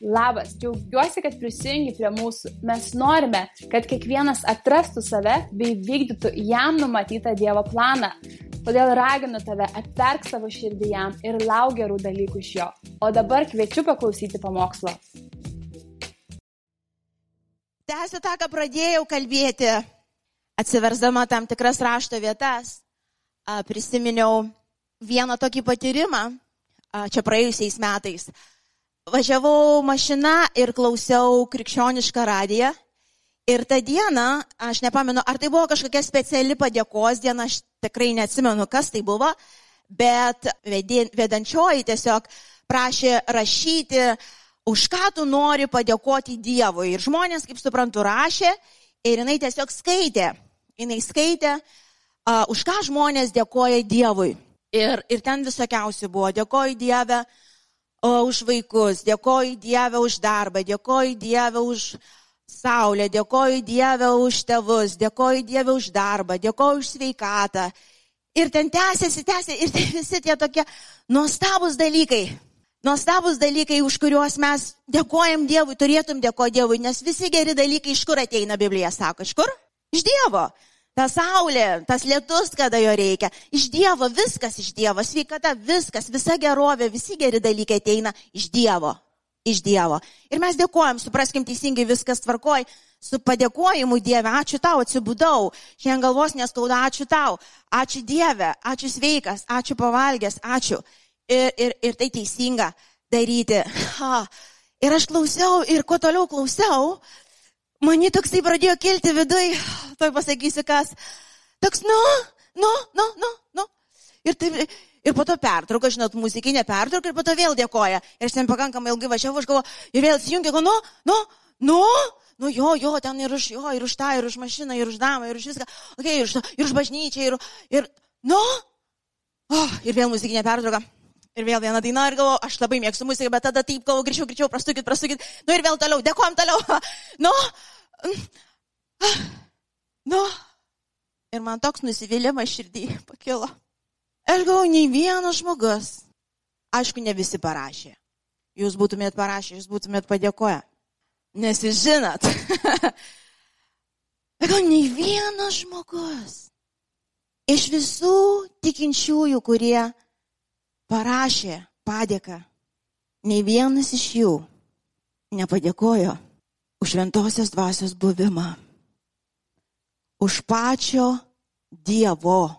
Labas, džiaugiuosi, kad prisijungi prie mūsų. Mes norime, kad kiekvienas atrastų save bei vykdytų jam numatytą Dievo planą. Todėl raginu tave atverk savo širdį jam ir lauk gerų dalykų iš jo. O dabar kviečiu paklausyti pamokslo. Tęsiu tą, ką pradėjau kalbėti, atsiversdama tam tikras rašto vietas. Prisiminiau vieną tokį patyrimą čia praėjusiais metais važiavau mašina ir klausiau krikščionišką radiją. Ir tą dieną, aš nepamenu, ar tai buvo kažkokia speciali padėkos diena, aš tikrai neatsimenu, kas tai buvo, bet vedančioji tiesiog prašė rašyti, už ką tu nori padėkoti Dievui. Ir žmonės, kaip suprantu, rašė ir jinai tiesiog skaitė. Jinai skaitė, uh, už ką žmonės dėkoja Dievui. Ir, ir ten visokiausių buvo. Dėkoju Dievę o, už vaikus, dėkoju Dievę už darbą, dėkoju Dievę už saulę, dėkoju Dievę už tėvus, dėkoju Dievę už darbą, dėkoju už sveikatą. Ir ten tęsiasi, tęsiasi, ir tai visi tie tokie nuostabus dalykai. Nuostabus dalykai, už kuriuos mes dėkojam Dievui, turėtum dėkoti Dievui, nes visi geri dalykai iš kur ateina Biblija, sako, iš kur? Iš Dievo. Ta saulė, tas lietus, kada jo reikia. Iš Dievo, viskas iš Dievo, sveikata, viskas, visa gerovė, visi geri dalykai ateina iš Dievo. Iš Dievo. Ir mes dėkojam, supraskim teisingai, viskas tvarkoj. Su padėkojimu Dieve, ačiū tau, atsibudau. Šiandien galvos neskauda, ačiū tau. Ačiū Dieve, ačiū sveikas, ačiū pavalgęs, ačiū. Ir, ir, ir tai teisinga daryti. Ha. Ir aš klausiau, ir kuo toliau klausiau, Mani toksai pradėjo kilti vidui, toj pasakysiu kas. Toks, nu, nu, nu, nu, nu. Ir, taip, ir po to pertrauka, žinot, muzikinė pertrauka ir po to vėl dėkoja. Ir aš ten pakankamai ilgai važiavau, aš galvoju, ir vėl įsijungia, nu, nu, nu, nu, jo, jo, ten ir už jo, ir už tą, ir už mašiną, ir už damą, ir už viską, okay, ir, už, ir už bažnyčią, ir, ir, nu, oh, ir vėl muzikinė pertrauka. Ir vėl viena daina ir galvoju, aš labai mėgstu muziką, bet tada taip galvoju, greičiau, greičiau, prastukit, prastukit. Nu ir vėl toliau, dėkojom toliau. Nu, nu. Ir man toks nusivylimas širdį pakilo. Aš galvoju, nei vienas žmogus, aišku, ne visi parašė. Jūs būtumėt parašę, jūs būtumėt padėkoję. Nes jūs žinot. Gal nei vienas žmogus iš visų tikinčiųjų, kurie parašė padėką, nei vienas iš jų nepadėkojo už šventosios dvasios buvimą, už pačio Dievo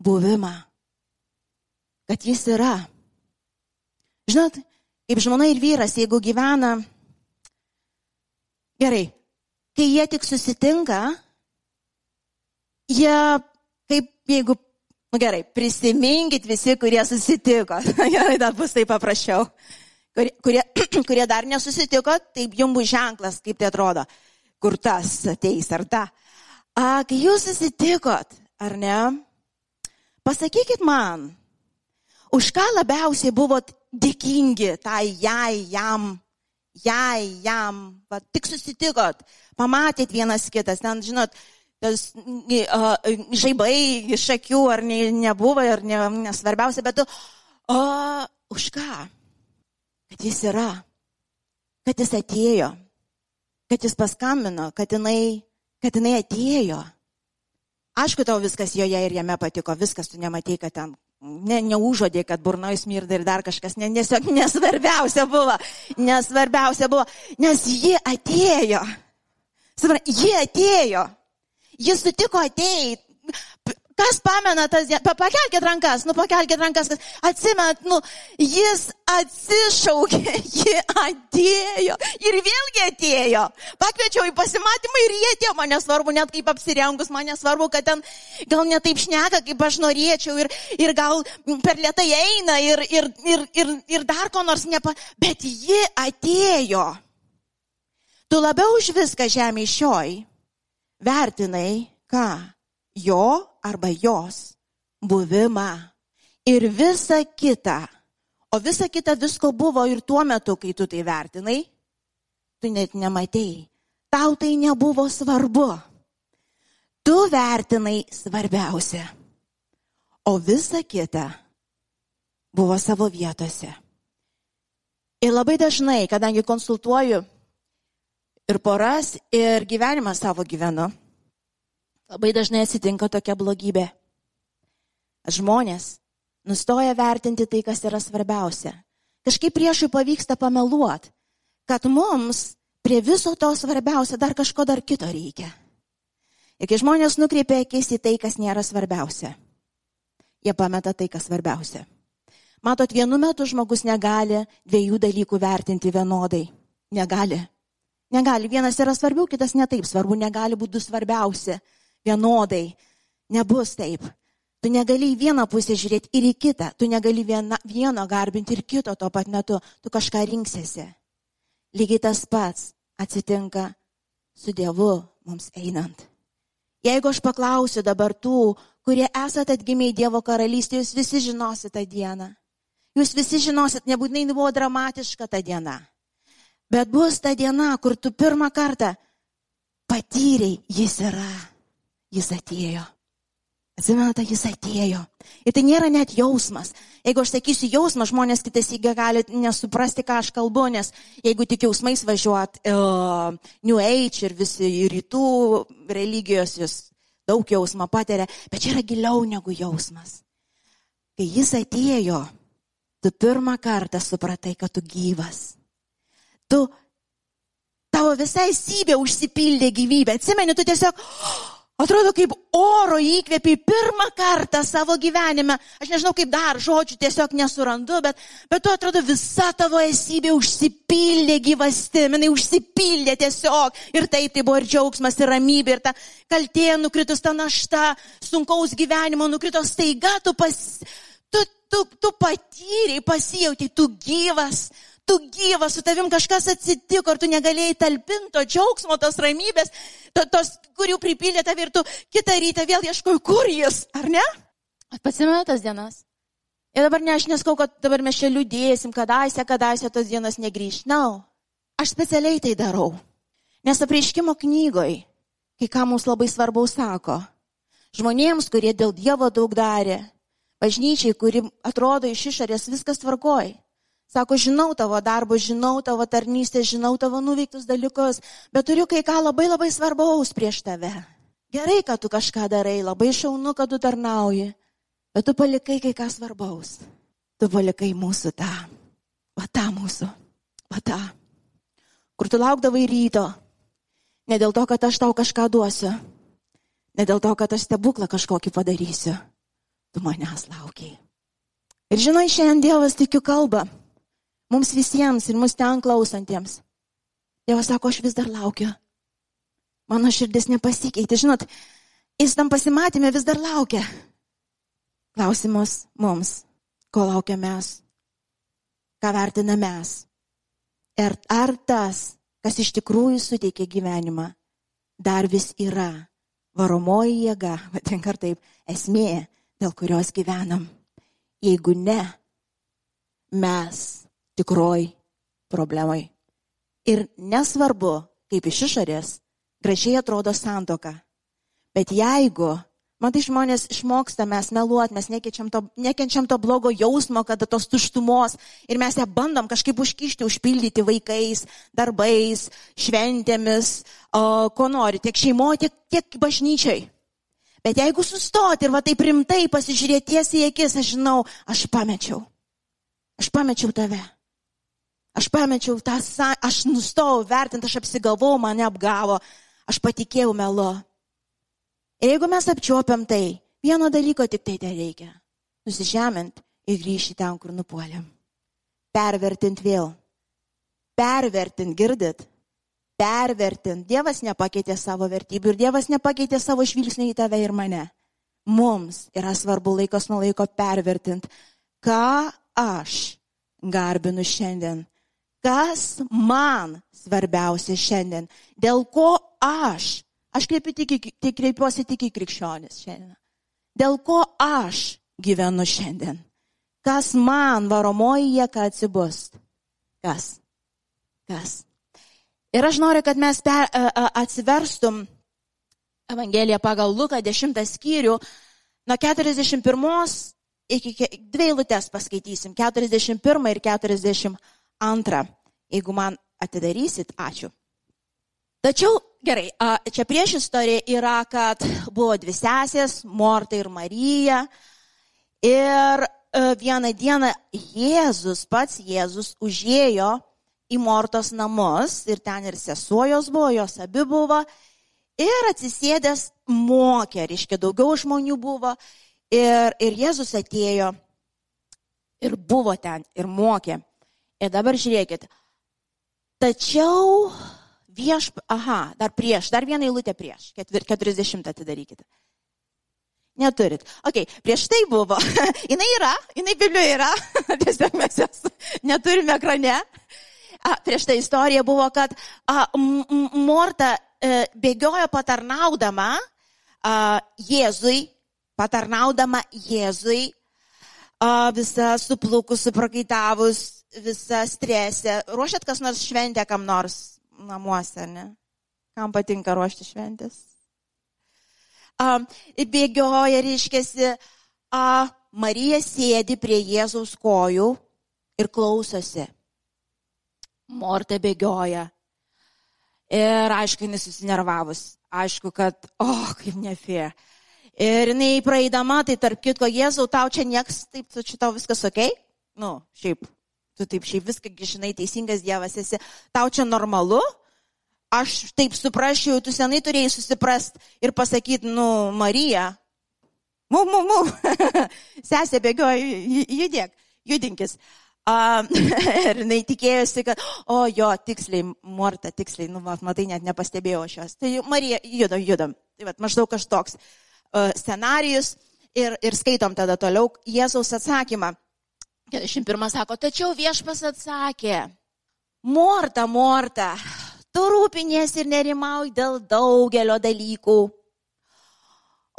buvimą, kad jis yra. Žinot, kaip žmona ir vyras, jeigu gyvena gerai, kai jie tik susitinka, jie kaip jeigu Nu gerai, prisiminkit visi, kurie susitiko. gerai, dar bus tai paprasčiau. Kurie, kurie, kurie dar nesusitiko, taip jums bus ženklas, kaip tai atrodo, kur tas ateis ar ta. A, kai jūs susitikot, ar ne, pasakykit man, už ką labiausiai buvot dėkingi tai jai, jam, jai, jam, va, tik susitikot, pamatėt vienas kitas, ten, žinot, tas uh, žaibai iš akių ar ne, nebuvo, ar ne, nesvarbiausia, bet tu, o už ką? Kad jis yra, kad jis atėjo, kad jis paskambino, kad jinai, kad jinai atėjo. Aišku, tau viskas joje ir jame patiko, viskas tu nematai, kad ten ne, neužodė, kad burnoje smirda ir dar kažkas, ne, tiesiog nesvarbiausia buvo, nesvarbiausia buvo, nes ji atėjo. Suprantate, ji atėjo. Jis sutiko ateiti. Kas pamena tas, pakelkite rankas, nu pakelkite rankas, atsimet, nu, jis atsišaukė, ji atėjo ir vėlgi atėjo. Pakviečiau į pasimatymą ir jie atėjo, man nesvarbu, net kaip apsirengus, man nesvarbu, kad ten gal netaip šneka, kaip aš norėčiau ir, ir gal per lietai eina ir, ir, ir, ir, ir dar ko nors nepa... Bet ji atėjo. Tu labiau už viską žemė šioj vertinai ką? Jo arba jos buvimą ir visa kita. O visa kita visko buvo ir tuo metu, kai tu tai vertinai, tu net nematėjai. Tau tai nebuvo svarbu. Tu vertinai svarbiausia. O visa kita buvo savo vietose. Ir labai dažnai, kadangi konsultuoju ir poras, ir gyvenimą savo gyvenu, labai dažnai atsitinka tokia blogybė. Žmonės nustoja vertinti tai, kas yra svarbiausia. Kažkaip priešui pavyksta pameluoti, kad mums prie viso to svarbiausia dar kažko dar kito reikia. Ir kai žmonės nukreipia akis į tai, kas nėra svarbiausia, jie pameta tai, kas svarbiausia. Matot, vienu metu žmogus negali dviejų dalykų vertinti vienodai. Negali. Negali. Vienas yra svarbiau, kitas netaip svarbu. Negali būti du svarbiausi vienodai. Nebus taip. Tu negali į vieną pusę žiūrėti ir į kitą. Tu negali viena, vieno garbinti ir kito tuo pat metu. Tu kažką rinksiesi. Lygiai tas pats atsitinka su Dievu mums einant. Jeigu aš paklausiu dabar tų, kurie esate atgimę į Dievo karalystę, jūs visi žinosite tą dieną. Jūs visi žinosit, nebūtinai buvo dramatiška ta diena. Bet bus ta diena, kur tu pirmą kartą patyrei, jis yra, jis atėjo. Atsimenate, jis atėjo. Ir tai nėra net jausmas. Jeigu aš sakysiu jausmas, žmonės kitas įgė gali nesuprasti, ką aš kalbu, nes jeigu tik jausmais važiuot uh, New Age ir visi ir rytų religijos, jūs daug jausmą patiria, bet čia yra giliau negu jausmas. Kai jis atėjo, tu pirmą kartą supratai, kad tu gyvas. Tu, tavo visai sybė užsipildė gyvybę. Atsimeni, tu tiesiog, atrodo, kaip oro įkvėpiai pirmą kartą savo gyvenime. Aš nežinau, kaip dar žodžių tiesiog nesurandu, bet, bet tu atrodo, visa tavo esybė užsipildė gyvastimi, jinai užsipildė tiesiog. Ir taip, tai buvo ir džiaugsmas, ir ramybė, ir ta kaltė nukritus, ta našta, sunkaus gyvenimo nukrito staiga, tu pas Tu, tu, tu patyriai, pasijauti, tu gyvas, tu gyvas, su tavim kažkas atsitiko ir tu negalėjai talpinti to džiaugsmo, tos ramybės, to, tos, kurių pripildė tave ir tu kitą rytą vėl ieškoji, kur jis, ar ne? Pasimenu tas dienas. Ir dabar ne, aš neskau, kad dabar mes čia liūdėsim, kadaise, kadaise tos dienos negrįž. Na, no. aš specialiai tai darau. Nes apreiškimo knygoje, kai ką mums labai svarbaus sako, žmonėms, kurie dėl Dievo daug darė, bažnyčiai, kuri atrodo iš išorės viskas tvarkoj. Sako, žinau tavo darbą, žinau tavo tarnystę, žinau tavo nuveiktus dalykus, bet turiu kai ką labai labai svarbaus prieš tave. Gerai, kad tu kažką darai, labai šaunu, kad tu tarnauji, bet tu palikai kai ką svarbaus. Tu palikai mūsų tą, va tą mūsų, va tą, kur tu laukdavai ryto, ne dėl to, kad aš tau kažką duosiu, ne dėl to, kad aš stebuklą kažkokį padarysiu, tu manęs laukiai. Ir žinai, šiandien Dievas tikiu kalba. Mums visiems ir mus ten klausantiems. Dievas sako, aš vis dar laukiu. Mano širdis nepasikeitė. Žinot, jis tam pasimatymė vis dar laukia. Klausimas mums, ko laukia mes, ką vertina mes. Ir ar tas, kas iš tikrųjų suteikia gyvenimą, dar vis yra varomoji jėga, vadink ar taip, esmė, dėl kurios gyvenam. Jeigu ne, mes tikroj problemai. Ir nesvarbu, kaip iš išorės gražiai atrodo santoka. Bet jeigu, matai, žmonės išmoksta mes meluoti, mes nekenčiam to, nekenčiam to blogo jausmo, kada tos tuštumos ir mes ją bandom kažkaip užkišti, užpildyti vaikais, darbais, šventėmis, o, ko nori, tiek šeimoje, tiek, tiek bažnyčiai. Bet jeigu sustoti ir va taip rimtai pasižiūrėti tiesiai į akis, aš žinau, aš pamečiau. Aš pamečiau tave. Aš pamečiau tą, aš nustojau vertinti, aš apsigalvau, mane apgavo, aš patikėjau melo. Ir jeigu mes apčiuopiam tai, vieno dalyko tik tai tai reikia. Nusižemint ir grįžti ten, kur nupuolėm. Pervertint vėl. Pervertint, girdit? pervertinti. Dievas nepakeitė savo vertybių ir Dievas nepakeitė savo žvilgsnį į tave ir mane. Mums yra svarbu laikas nuo laiko pervertinti, ką aš garbinu šiandien, kas man svarbiausia šiandien, dėl ko aš, aš kreipiu tik, tik, kreipiuosi tik į krikščionis šiandien, dėl ko aš gyvenu šiandien, kas man varomoji jėga atsibust, kas, kas. Ir aš noriu, kad mes per, atsiverstum Evangeliją pagal Luką 10 skyrių, nuo 41 iki dvi eilutės paskaitysim, 41 ir 42. Antrą. Jeigu man atidarysit, ačiū. Tačiau gerai, čia prieš istoriją yra, kad buvo dvi sesės, Morta ir Marija. Ir vieną dieną Jėzus, pats Jėzus, užėjo į Mortos namus ir ten ir sesuojos buvo, jos abi buvo. Ir atsisėdęs mokė, reiškia, daugiau žmonių buvo. Ir, ir Jėzus atėjo ir buvo ten ir mokė. Ir dabar žiūrėkit. Tačiau vieš, aha, dar prieš, dar vieną eilutę prieš, ketvir, 40 atidarykite. Neturit. Ok, prieš tai buvo. jinai yra, jinai Biblijoje yra, tiesiog mes jos neturime ekrane. A, prieš tai istorija buvo, kad a, Morta e, bėgiojo patarnaudama a, Jėzui, patarnaudama Jėzui, a, visa suplukus, suprakaitavus, visa stresė. Ruošiat kas nors šventę kam nors namuose, ne? Kam patinka ruošti šventės? A, bėgioja, reiškiasi, a, Marija sėdi prie Jėzaus kojų ir klausosi. Morta bėgioja. Ir aišku, jis susinervavus. Aišku, kad, oh, kaip nefė. Ir jinai praeidama, tai tarp kitko, Jėzau, tau čia nieks, taip, tu čia tau viskas ok? Nu, šiaip, tu taip šiaip viską, žinai, teisingas Dievas esi, tau čia normalu? Aš taip suprasčiau, tu senai turėjai susiprast ir pasakyti, nu, Marija, mu, mu, mu, sesė bėgioja, judėk, judinkis. Uh, ir jinai tikėjosi, kad, o jo, tiksliai, Morta, tiksliai, nu, matai, net nepastebėjau šios. Tai Marija, judam, judam. Tai va, maždaug kažtoks uh, scenarijus ir, ir skaitom tada toliau Jėzaus atsakymą. 41 sako, tačiau viešpas atsakė, Morta, Morta, tu rūpinies ir nerimauj dėl daugelio dalykų.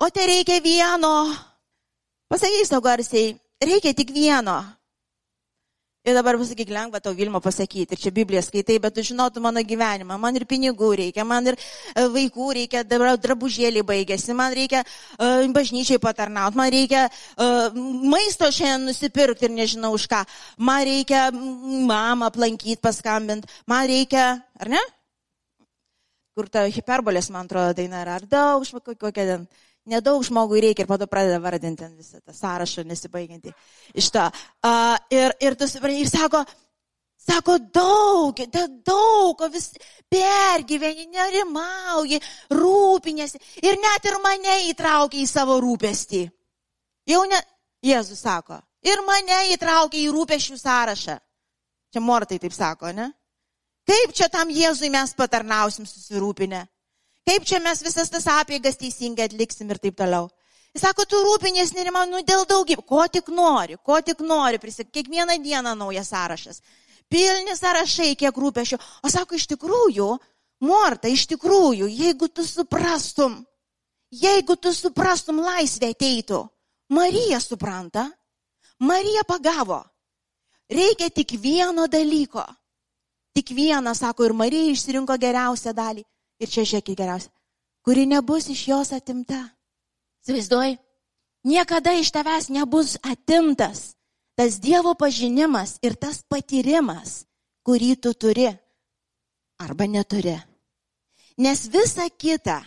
O te reikia vieno, pasakysiu garsiai, reikia tik vieno. Ir dabar pasakyk, lengva tau Vilma pasakyti, ir čia Bibliją skaitai, bet tu žinotum mano gyvenimą, man ir pinigų reikia, man ir e, vaikų reikia, dabar drabužėlį baigėsi, man reikia uh, bažnyčiai patarnauti, man reikia uh, maisto šiandien nusipirkti ir nežinau už ką, man reikia mamą aplankyti, paskambinti, man reikia, ar ne? Kur ta hiperbolės, man atrodo, daina yra, ar daug, kokia ten nedaug žmogui reikia ir po to pradeda vardinti visą tą sąrašą nesibaigiantį iš to. Uh, ir, ir tu ir sako, sako daug, da, daug, vis pergyveni, nerimauji, rūpinėsi ir net ir mane įtraukia į savo rūpestį. Jau ne, Jėzus sako, ir mane įtraukia į rūpeščių sąrašą. Čia mortai taip sako, ne? Kaip čia tam Jėzui mes patarnausim susirūpinę? Kaip čia mes visas tas apėgas teisingai atliksim ir taip toliau. Jis sako, tu rūpinės nerimau, nu dėl daugybė, ko tik nori, ko tik nori, prisik, kiekvieną dieną naujas sąrašas. Pilni sąrašai, kiek rūpešių. O sako, iš tikrųjų, Morta, iš tikrųjų, jeigu tu suprastum, jeigu tu suprastum, laisvė ateitų. Marija supranta, Marija pagavo. Reikia tik vieno dalyko. Tik vieną, sako, ir Marija išsirinko geriausią dalį. Ir čia žiūrėkit geriausia, kuri nebus iš jos atimta. Įsivaizduoji, niekada iš tavęs nebus atimtas tas Dievo pažinimas ir tas patyrimas, kurį tu turi arba neturi. Nes visa kita,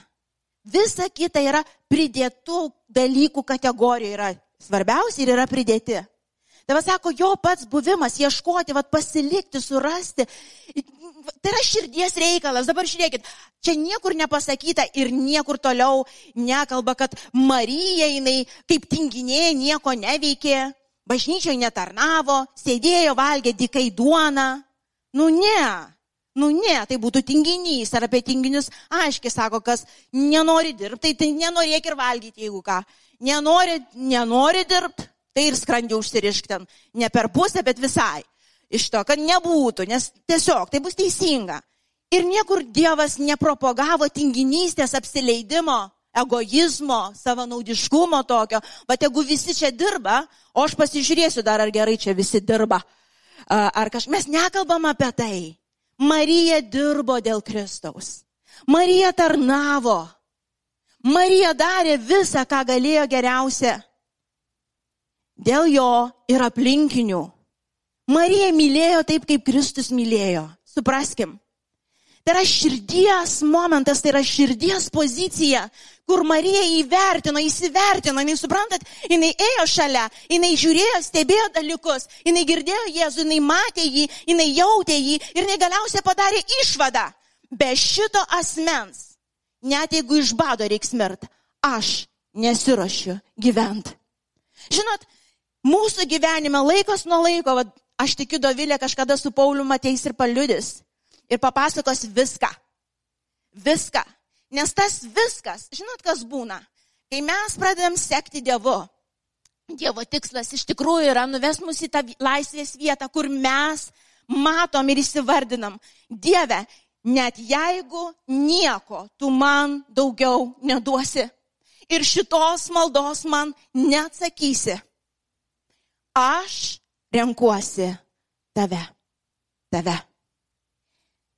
visa kita yra pridėtų dalykų kategorija, yra svarbiausia ir yra pridėti. Tai va sako, jo pats buvimas, ieškoti, va pasilikti, surasti, tai yra širdies reikalas. Dabar žiūrėkit, čia niekur nepasakyta ir niekur toliau nekalba, kad Marija jinai kaip tinginė nieko neveikė, bažnyčioje netarnavo, sėdėjo, valgė dikai duoną. Nu ne, nu ne, tai būtų tinginys ar apie tinginius aiškiai sako, kas nenori dirbti, tai, tai nenorėk ir valgyti, jeigu ką. Nenori, nenori dirbti, tai ir skrandį užsirišk ten, ne per pusę, bet visai iš to, kad nebūtų, nes tiesiog tai bus teisinga. Ir niekur Dievas nepropagavo tinginystės, apsileidimo, egoizmo, savanaudiškumo tokio, bet jeigu visi čia dirba, o aš pasižiūrėsiu dar, ar gerai čia visi dirba, ar kažkas, mes nekalbam apie tai. Marija dirbo dėl Kristaus. Marija tarnavo. Marija darė visą, ką galėjo geriausia. Dėl jo ir aplinkinių. Marija mylėjo taip, kaip Kristus mylėjo. Supraskim. Tai yra širdies momentas, tai yra širdies pozicija, kur Marija įvertino, įsivertino, jinai suprantat, jinai ėjo šalia, jinai žiūrėjo, stebėjo dalykus, jinai girdėjo Jėzų, jinai matė jį, jinai jautė jį ir jinai galiausiai padarė išvadą. Be šito asmens, net jeigu iš bado reiks mirt, aš nesiuošiu gyventi. Žinot, mūsų gyvenime laikas nuo laiko, va, aš tikiu Dovilė kažkada su Pauliu ateis ir paliudis ir papasakos viską. Viską. Nes tas viskas, žinot, kas būna, kai mes pradedam sekti Dievu. Dievo tikslas iš tikrųjų yra nuves mus į tą laisvės vietą, kur mes matom ir įsivardinam. Dieve, net jeigu nieko tu man daugiau neduosi ir šitos maldos man neatsakysi, aš renkuosi tave. Tave.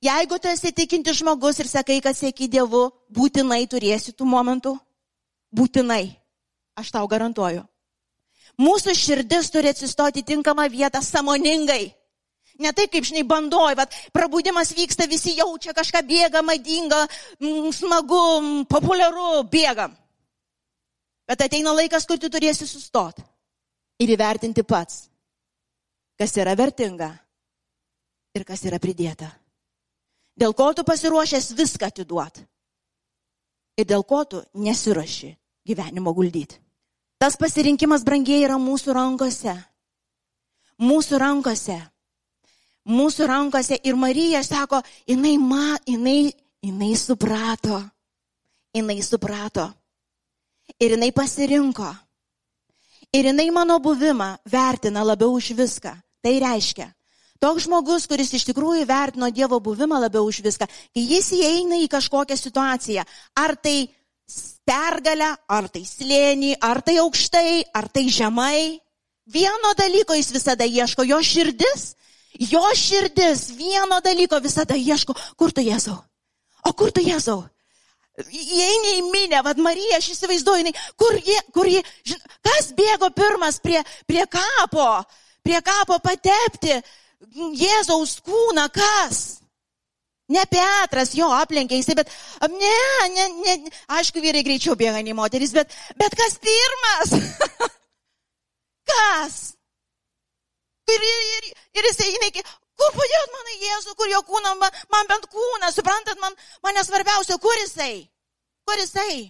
Jeigu tu esi tikinti žmogus ir sakai, kad sėki Dievu, būtinai turėsi tų momentų. Būtinai. Aš tau garantuoju. Mūsų širdis turi atsistoti tinkamą vietą samoningai. Ne taip, kaip žinai, bandoj, bet prabudimas vyksta, visi jaučia kažką bėga, madinga, mm, smagu, mm, populiaru, bėgam. Bet ateina laikas, kur tu turėsi sustoti ir įvertinti pats, kas yra vertinga ir kas yra pridėta dėl ko tu pasiruošęs viską atiduot. Ir dėl ko tu nesiuoši gyvenimo guldyti. Tas pasirinkimas brangiai yra mūsų rankose. Mūsų rankose. Mūsų rankose. Ir Marija sako, jinai, ma, jinai, jinai suprato. Jinai suprato. Ir jinai pasirinko. Ir jinai mano buvimą vertina labiau už viską. Tai reiškia, Toks žmogus, kuris iš tikrųjų vertino Dievo buvimą labiau už viską, kai jis įeina į kažkokią situaciją, ar tai pergalę, ar tai slėnį, ar tai aukštai, ar tai žemai, vieno dalyko jis visada ieško, jo širdis, jo širdis vieno dalyko visada ieško, kur tu Jėzau? O kur tu Jėzau? Įeini į minę, vad Marija, aš įsivaizduoju, jinai, kur jie, kur jie, žin, kas bėgo pirmas prie, prie kapo, prie kapo patepti, Jėzaus kūną kas? Ne Petras jo aplenkė jisai, bet ne, ne, ne, aišku, vyrai greičiau bėga nei moteris, bet, bet kas pirmas? kas? Ir, ir, ir jisai, jinai, kur padėjot mano Jėzų, kur jo kūną, man, man bent kūną, suprantat, man, man nesvarbiausia, kur jisai? Kur jisai?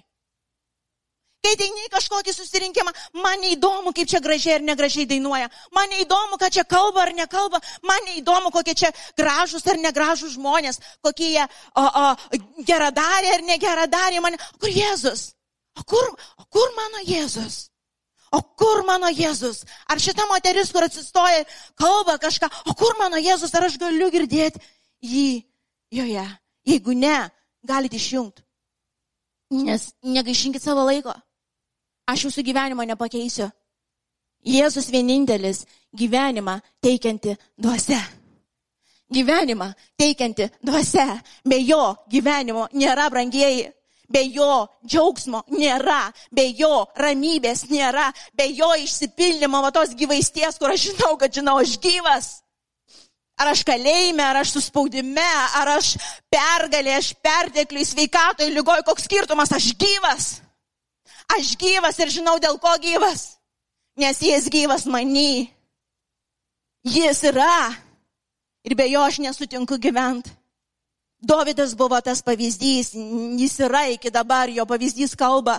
Kai ateini į kažkokį susirinkimą, man neįdomu, kaip čia gražiai ar negražiai dainuoja. Man neįdomu, ką čia kalba ar nekalba. Man neįdomu, kokie čia gražus ar negražus žmonės, kokie jie o, o, geradarė ar negeradarė. Man... Kur Jėzus? O kur, o kur mano Jėzus? O kur mano Jėzus? Ar šita moteris, kur atsistoja, kalba kažką, o kur mano Jėzus? Ar aš galiu girdėti jį joje? Jeigu ne, galite išjungti. Nes negaišinkit savo laiko. Aš jūsų gyvenimo nepakeisiu. Jėzus vienintelis gyvenimą teikianti duose. Gyvenimą teikianti duose. Be jo gyvenimo nėra brangieji. Be jo džiaugsmo nėra, be jo ramybės nėra, be jo išsipildymo va tos gyvaisties, kur aš žinau, kad žinau, aš gyvas. Ar aš kalėjime, ar aš suspaudime, ar aš pergalė, aš pertekliui, sveikatoje, lygoje, koks skirtumas, aš gyvas. Aš gyvas ir žinau, dėl ko gyvas. Nes jis gyvas manį. Jis yra. Ir be jo aš nesutinku gyventi. Dovydas buvo tas pavyzdys, jis yra iki dabar, jo pavyzdys kalba.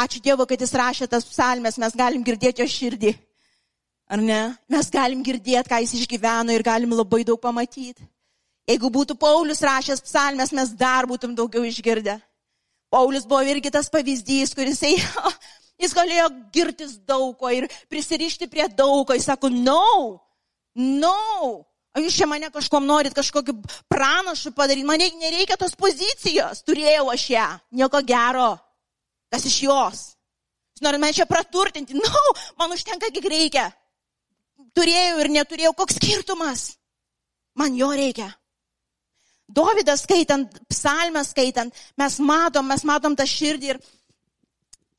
Ačiū Dievui, kad jis rašė tas psalmes, mes galim girdėti jo širdį. Ar ne? Mes galim girdėti, ką jis išgyveno ir galim labai daug pamatyti. Jeigu būtų Paulius rašęs psalmes, mes dar būtum daugiau išgirdę. Paulius buvo irgi tas pavyzdys, kuris jis galėjo girtis daug ko ir prisirišti prie daug ko. Jis sako, no, no. O jūs čia mane kažkom norit kažkokį pranašų padaryti. Man nereikia tos pozicijos. Turėjau aš ją. Nieko gero. Kas iš jos? Jūs norit mane čia praturtinti. No, man užtenka, kiek reikia. Turėjau ir neturėjau. Koks skirtumas? Man jo reikia. Dovydas skaitant, psalmę skaitant, mes matom, mes matom tą širdį ir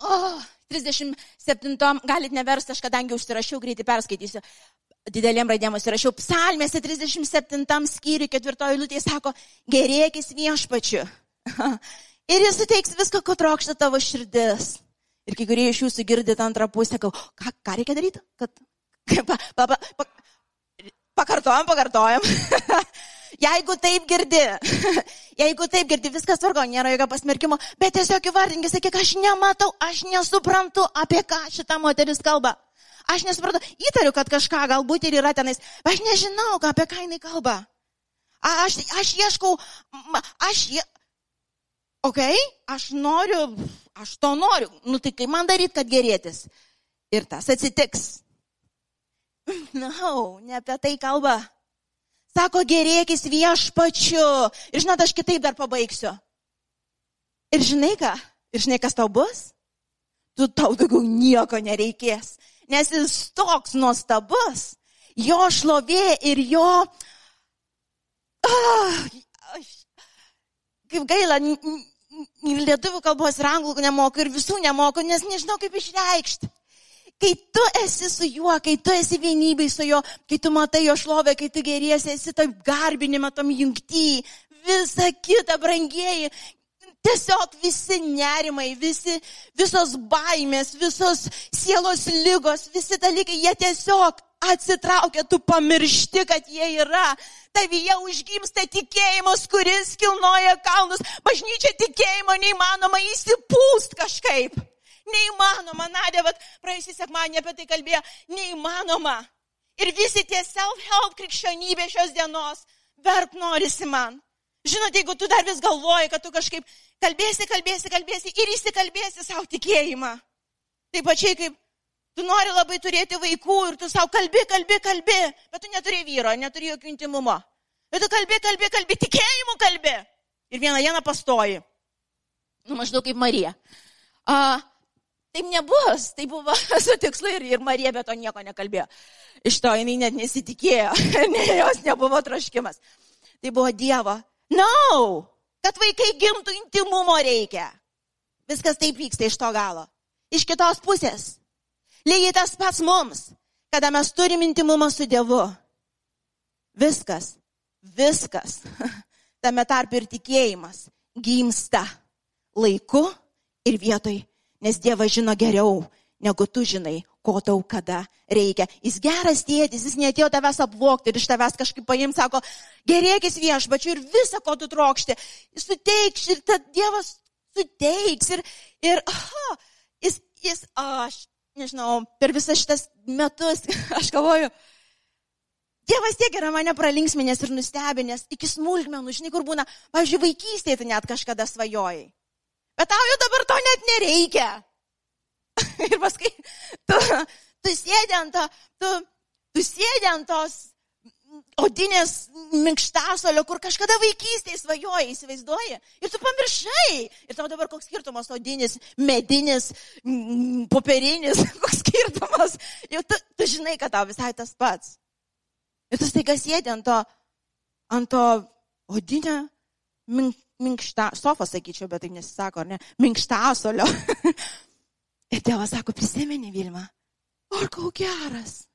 oh, 37, galit neversti, aš kadangi užsirašiau, greitai perskaitysiu. Didelėm raidėm įsirašiau, psalmėse 37 skyriui, ketvirtoji liūtė sako, gerėkis viešpačiu. ir jis suteiks viską, ko trokšta tavo širdis. Ir kai kurie iš jūsų girdite antrą pusę, sakau, ką, ką reikia daryti? Kad, pa, pa, pa, pa, pakartojam, pakartojam. jeigu taip girdi, jeigu taip girdi, viskas tvarko, nėra jokio pasmerkimo, bet tiesiog įvardinkit, sakyk, aš nematau, aš nesuprantu, apie ką šita moteris kalba. Aš nesuprantu, įtariu, kad kažką galbūt ir yra tenais, bet aš nežinau, apie ką jinai kalba. Aš, aš ieškau, aš, je... okay, aš noriu, aš to noriu, nu tai kaip man daryti, kad gerėtis. Ir tas atsitiks. Na, no, ne apie tai kalba. Sako, gerėkis viešpačiu. Ir žinot, aš kitaip dar pabaigsiu. Ir žinai ką? Ir žinai, kas tau bus? Tu tau daugiau nieko nereikės nes jis toks nuostabus, jo šlovė ir jo... Oh, kaip gaila, lietuvių kalbos ir anglų nemoku ir visų nemoku, nes nežinau kaip išreikšti. Kai tu esi su juo, kai tu esi vienybėj su juo, kai tu matai jo šlovę, kai tu geriesi, esi tam garbinime, tam jungty, visa kita, brangieji, Tiesiog visi nerimai, visi, visos baimės, visos sielos lygos, visi dalykai, jie tiesiog atsitraukia, tu pamiršti, kad jie yra. Tavyje užgimsta tikėjimas, kuris kilnoja kalnus. Bažnyčia tikėjimo neįmanoma įsipūst kažkaip. Neįmanoma, Nadė, bet praėjusį sekmanį apie tai kalbėjo, neįmanoma. Ir visi tie self-help krikščionybė šios dienos, verk norisi man. Žinote, jeigu tu dar vis galvoji, kad tu kažkaip kalbėsi, kalbėsi, kalbėsi ir įsikalbėsi savo tikėjimą. Taip pačiai kaip tu nori labai turėti vaikų ir tu savo kalbi, kalbi, kalbi, bet tu neturi vyro, neturi jokio intimumo. Bet tu kalbi, kalbi, kalbi, tikėjimu kalbi. Ir vieną dieną pastoji. Nu, maždaug kaip Marija. A, taip nebus, tai buvo su tikslu ir, ir Marija be to nieko nekalbėjo. Iš to jinai net nesitikėjo, ne, jos nebuvo troškimas. Tai buvo Dievo No, kad vaikai gimtų intimumo reikia. Viskas taip vyksta iš to galo. Iš kitos pusės. Lygiai tas pats mums, kada mes turim intimumą su Dievu. Viskas, viskas, tame tarp ir tikėjimas gimsta laiku ir vietoj, nes Dievas žino geriau, negu tu žinai, ko tau kada reikia. Jis geras tėtis, jis netėjo tavęs apvokti ir iš tavęs kažkaip paims, sako, gerėkis viešpačiu ir visą, ko tu trokšti. Suteiks ir tad Dievas suteiks ir, ir aha, jis, jis, aš nežinau, per visas šitas metus, aš galvoju, Dievas tiek yra mane pralinksminės ir nustebinės iki smulkmenų, žinai, kur būna, pavyzdžiui, vaikystėje tu net kažkada svajojai. Bet tau jau dabar to net nereikia. ir paskui tu, tu sėdi ant to, tu, tu sėdi ant tos odinės minkštasolio, kur kažkada vaikystėje svajojai, įsivaizduoji. Ir tu pamiršai. Ir tau dabar koks skirtumas odinis, medinis, popierinis, koks skirtumas. Jau tu, tu žinai, kad tau visai tas pats. Ir tu staiga sėdi ant to, ant to odinio mink, minkštą, sofą sakyčiau, bet tai nesisako, ar ne, minkštasolio. Ir tėvas sako, prisimeni Vilma, o kau geras,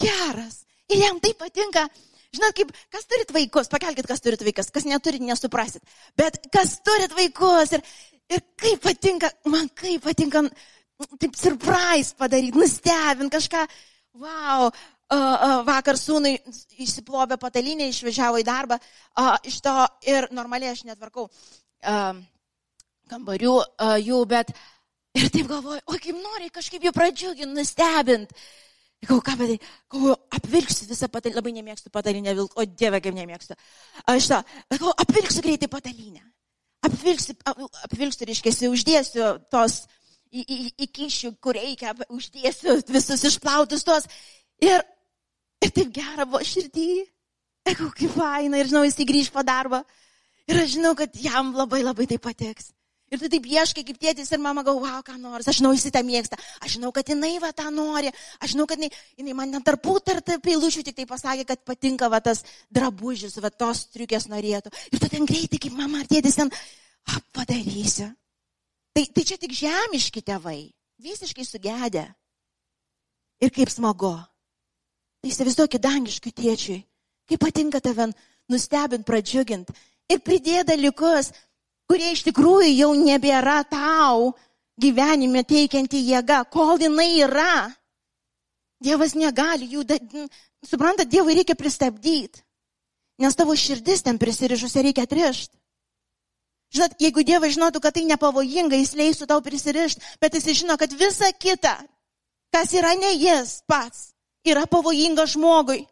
geras. Ir jam tai patinka. Žinot, kaip, kas turit vaikus, pakelkite, kas turit vaikus, kas neturit, nesuprasit. Bet kas turit vaikus ir, ir kaip patinka, man kaip patinka, taip surprise padaryti, nustebint kažką. Wow, vakar sūnui išsiplovė patalinė, išvažiavo į darbą iš to ir normaliai aš netvarkau kambarių jų, bet uh, Ir taip galvoju, o kaip nori kažkaip jų pradžiuginti, nustebinti. Ką, ką padarai? Ką, apvilksiu visą patalinę, labai nemėgstu patalinę vilk, o dieve kaip nemėgstu. Aš tą, ką, apvilksiu greitai patalinę. Apvilksiu, ap, apvilksiu, reiškia, uždėsiu tos į, į, į kišių, kur reikia, uždėsiu visus išplautus tos. Ir, ir taip gera buvo širdį. Eko, kaip faina, ir žinau, jis įgrįž po darbo. Ir aš žinau, kad jam labai labai tai patiks. Ir tu taip ieškai kaip tėtis ir mama galvo, wow, ką nors, aš žinau, jis tą mėgsta, aš žinau, kad jinai va tą nori, aš žinau, kad jinai, jinai man net tarpų tarp eilučių tik tai pasakė, kad patinka va tas drabužis, va tos triukės norėtų. Ir tu ten greitai kaip mama ar tėtis ten, ap, padarysiu. Tai, tai čia tik žemiški tėvai, visiškai sugedę. Ir kaip smagu. Tai įsivaizduokit dangiškių tėčiui, kaip patinka tave nustebint, pradžiugint ir pridėti dalykus, kurie iš tikrųjų jau nebėra tau gyvenime teikianti jėga, kol jinai yra. Dievas negali jų, suprantat, Dievui reikia pristabdyti, nes tavo širdis ten prisirišusi reikia atrišti. Žinot, jeigu Dievas žinotų, kad tai nepavojinga, jis leistų tau prisirišti, bet jis žino, kad visa kita, kas yra ne jis pats, yra pavojinga žmogui.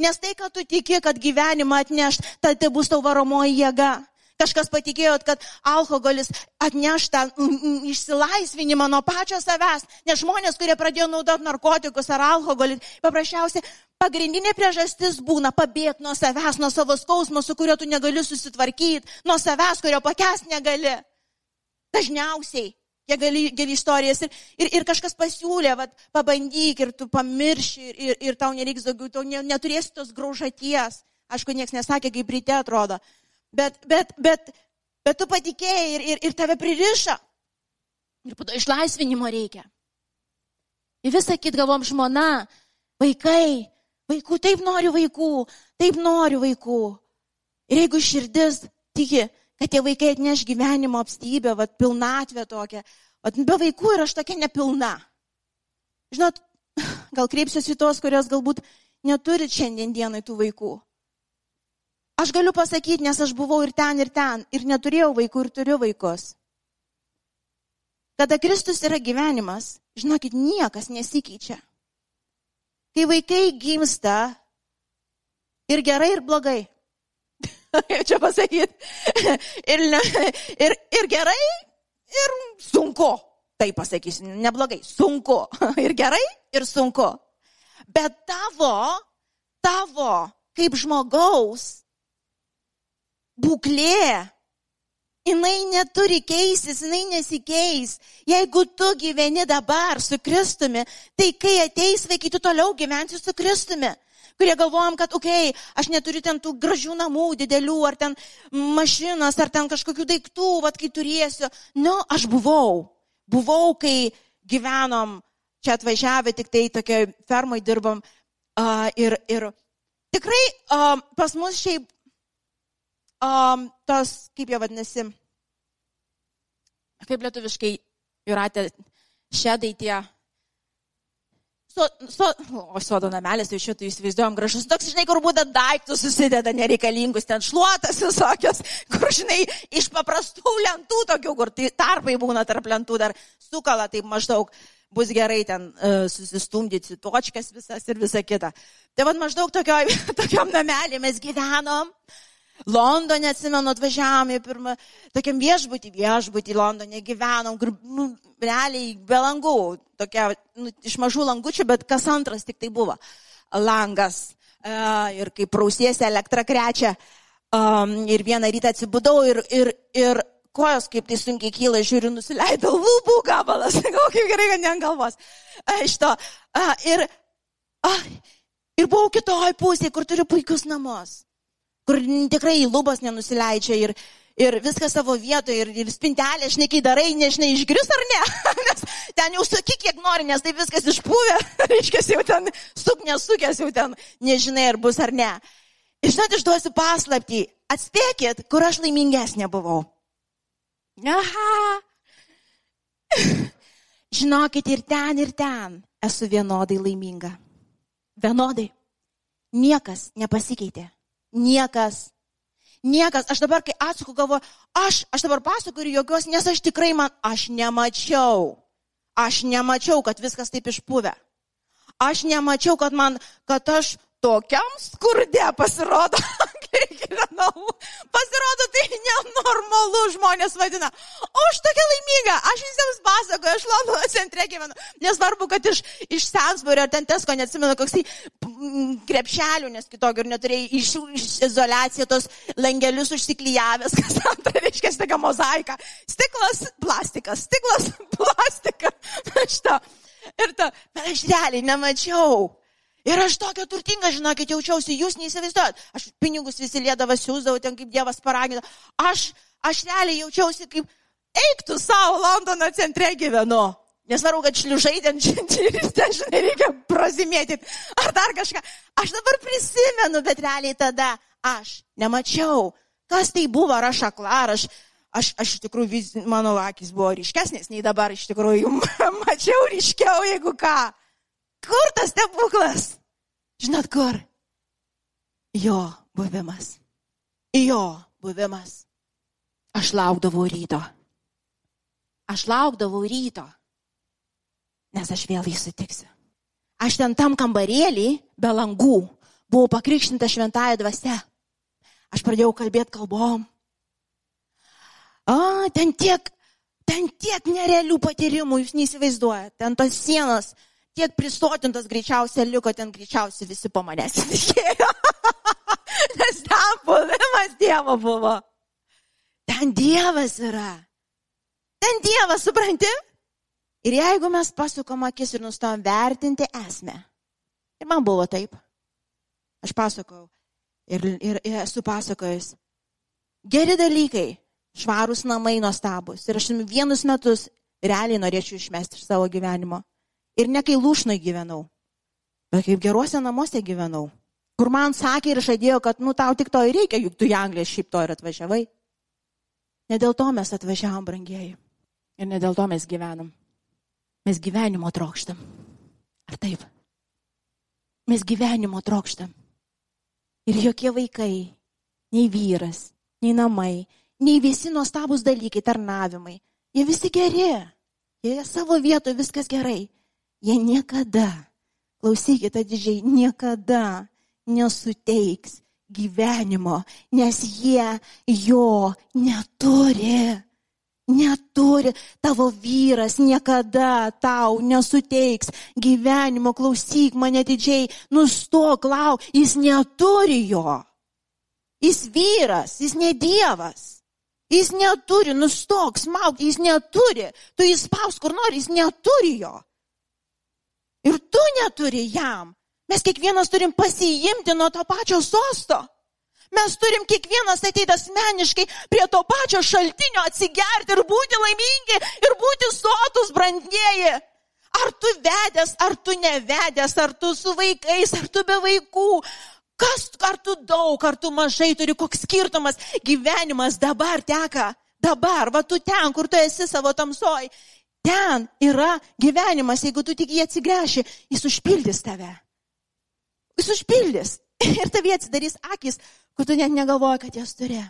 Nes tai, kad tu tiki, kad gyvenimą atneš, tai tai bus tau varomoji jėga. Kažkas patikėjot, kad alkoholis atneš tą mm, mm, išsilaisvinimą nuo pačio savęs, nes žmonės, kurie pradėjo naudoti narkotikus ar alkoholį, paprasčiausiai pagrindinė priežastis būna pabėgti nuo savęs, nuo savo skausmo, su kuriuo tu negali susitvarkyti, nuo savęs, kurio pakęs negali. Dažniausiai Jie gali, gali istorijas ir, ir, ir kažkas pasiūlė, vat, pabandyk ir tu pamirši ir, ir, ir tau nereiks daugiau, tau ne, neturėsi tos graužaties. Aišku, niekas nesakė, kaip ryte atrodo. Bet, bet, bet, bet tu patikėjai ir, ir, ir tave pririša. Ir po to išlaisvinimo reikia. Ir visą kitą galvom žmona, vaikai, vaikų, taip noriu vaikų, taip noriu vaikų. Ir jeigu širdis tiki, kad tie vaikai atneš gyvenimo apstybę, vat, pilnatvę tokią. Vat, be vaikų ir aš tokia nepilna. Žinot, gal kreipsiuosi į tos, kurios galbūt neturit šiandien dienai tų vaikų. Aš galiu pasakyti, nes aš buvau ir ten, ir ten, ir neturėjau vaikų, ir turiu vaikus. Kada Kristus yra gyvenimas, žinokit, niekas nesikeičia. Kai vaikai gimsta ir gerai, ir blogai, kaip čia pasakyti. Ir, ir, ir gerai, ir sunku. Tai pasakysiu, neblogai, sunku. Ir gerai, ir sunku. Bet tavo, tavo, kaip žmogaus būklė, jinai neturi keistis, jinai nesikeis. Jeigu tu gyveni dabar su Kristumi, tai kai ateis vaikai, tu toliau gyvensi su Kristumi kurie galvojam, kad, okei, okay, aš neturiu ten tų gražių namų, didelių, ar ten mašinas, ar ten kažkokių daiktų, vad kai turėsiu. Nu, aš buvau. Buvau, kai gyvenom, čia atvažiavę, tik tai tokia fermai dirbam. Uh, ir, ir tikrai uh, pas mus šiaip um, tos, kaip jie vadinasi, kaip lietuviškai, jūratė, šedai tie So, so, o sodo namelis, tai šitą įsivaizduojam gražus, toks, žinai, kur būda daiktus susideda nereikalingus, ten šluotas visokios, kur, žinai, iš paprastų lentų tokių, kur tai tarpai būna tarp lentų, dar sukala, tai maždaug bus gerai ten uh, susistumdyti točkas visas ir visa kita. Tai vad maždaug tokioj, tokiam namelį mes gyvenom. Londone, atsimenu, atvažiavome pirmą, tokiam viešbutį, viešbutį Londone gyvenom, nu, realiai be langų, tokia, nu, iš mažų langučių, bet kas antras tik tai buvo langas. Uh, ir kaip prausiesi elektrą krečia. Um, ir vieną rytą atsibudau ir, ir, ir kojos kaip tai sunkiai kyla, žiūriu, nusileidau lūpų gabalas, gal kaip gerai, kad ne ant galvos. Uh, šito. Uh, ir, uh, ir buvau kitoj pusėje, kur turiu puikius namus kur tikrai lubos nenusileidžia ir, ir viskas savo vietoje, ir, ir spintelė, šnekiai darai, nežinai, išgris ar ne, nes ten jau sakyk, kiek nori, nes tai viskas išpūvė, reiškia, jau ten suk nesukęs, jau ten nežinai, ar bus ar ne. Ir žinot, išduosiu paslapti, atspėkit, kur aš laimingesnė buvau. Aha. Žinokit, ir ten, ir ten esu vienodai laiminga. Vienodai. Niekas nepasikeitė. Niekas. Niekas. Aš dabar, kai atsuku galvoju, aš, aš dabar pasakoju jokios, nes aš tikrai man, aš nemačiau. Aš nemačiau, kad viskas taip išpuvę. Aš nemačiau, kad man, kad aš tokiam skurde pasirodo, kai gyvenau. Pasirodo, tai nenormalu žmonės vadina. O aš tokia laiminga, aš visiems pasakoju, aš Londono centre gyvenu. Nesvarbu, kad iš, iš Sensburio ar ten Tesko, neatsimenu, koks tai krepšelių, nes kitokių ir neturėjai iš, iš izolaciją tos langelius užsiklyjavęs, kas antra reiškia tokia mozaika. Stiklas, plastikas, stiklas, plastikas. Šitą. Ir ta, bet aš realiai nemačiau Ir aš tokia turtinga, žinokit, jaučiausi, jūs neįsivaizduojat. Aš pinigus visi lėdavą siūsdavau ten, kaip Dievas paragino. Aš, aš realiai jaučiausi kaip, eiktų savo Londono centre gyvenu. Nesvarbu, kad šliužai ten žinti, žinai, reikia prozimėti ar dar kažką. Aš dabar prisimenu, bet realiai tada aš nemačiau, kas tai buvo, ar aš akla, ar aš, aš, aš iš tikrųjų, vis, mano akis buvo ryškesnės nei dabar, iš tikrųjų, mačiau ryškiau, jeigu ką. Kur tas stebuklas? Žinot kur? Jo buvimas. Jo buvimas. Aš laukdavau ryto. Aš laukdavau ryto. Nes aš vėl jį sutiksiu. Aš ten tam kambarėlį, be langų, buvau pakrikštinta šventąją dvasę. Aš pradėjau kalbėti kalbom. A, ten tiek, ten tiek nerealių patyrimų, jūs neįsivaizduojate. Ten tos sienos, tiek pristotintas greičiausiai liko, ten greičiausiai visi po manęs įtikėjo. Nes ten buvimas Dievo buvo. Ten Dievas yra. Ten Dievas, supranti? Ir jeigu mes pasukam akis ir nustom vertinti esmę. Ir man buvo taip. Aš pasakau. Ir, ir, ir esu pasakojus. Geri dalykai, švarūs namai nuostabus. Ir aš vienus metus realiai norėčiau išmesti iš savo gyvenimo. Ir ne kai lūšnai gyvenau, bet kaip geruose namuose gyvenau. Kur man sakė ir žadėjo, kad, nu, tau tik to ir reikia, juk tu į Angliją šiaip to ir atvažiavai. Ne dėl to mes atvažiavom, brangieji. Ir ne dėl to mes gyvenam. Mes gyvenimo trokštam. Ar taip? Mes gyvenimo trokštam. Ir jokie vaikai, nei vyras, nei namai, nei visi nuostabus dalykai, tarnavimai, jie visi geri. Jie savo vietoje viskas gerai. Jie niekada, klausykite didžiai, niekada nesuteiks gyvenimo, nes jie jo neturi neturi, tavo vyras niekada tau nesuteiks gyvenimo, klausyk mane didžiai, nustok lau, jis neturi jo. Jis vyras, jis ne Dievas. Jis neturi, nustok, smauk, jis neturi. Tu jis spaus kur nori, jis neturi jo. Ir tu neturi jam. Mes kiekvienas turim pasiimti nuo to pačio sosto. Mes turim kiekvienas ateiti asmeniškai prie to pačio šaltinio atsigerti ir būti laimingi ir būti sotus brandieji. Ar tu vedęs, ar tu nevedęs, ar tu su vaikais, ar tu be vaikų. Kas, ar tu daug, ar tu mažai turi, koks skirtumas. Gyvenimas dabar teka. Dabar, va tu ten, kur tu esi savo tamsoj. Ten yra gyvenimas, jeigu tu tik jį atsigręši, jis užpildys tave. Jis užpildys. Ir tavie atsidarys akis, kur tu net negalvoji, kad jas turi.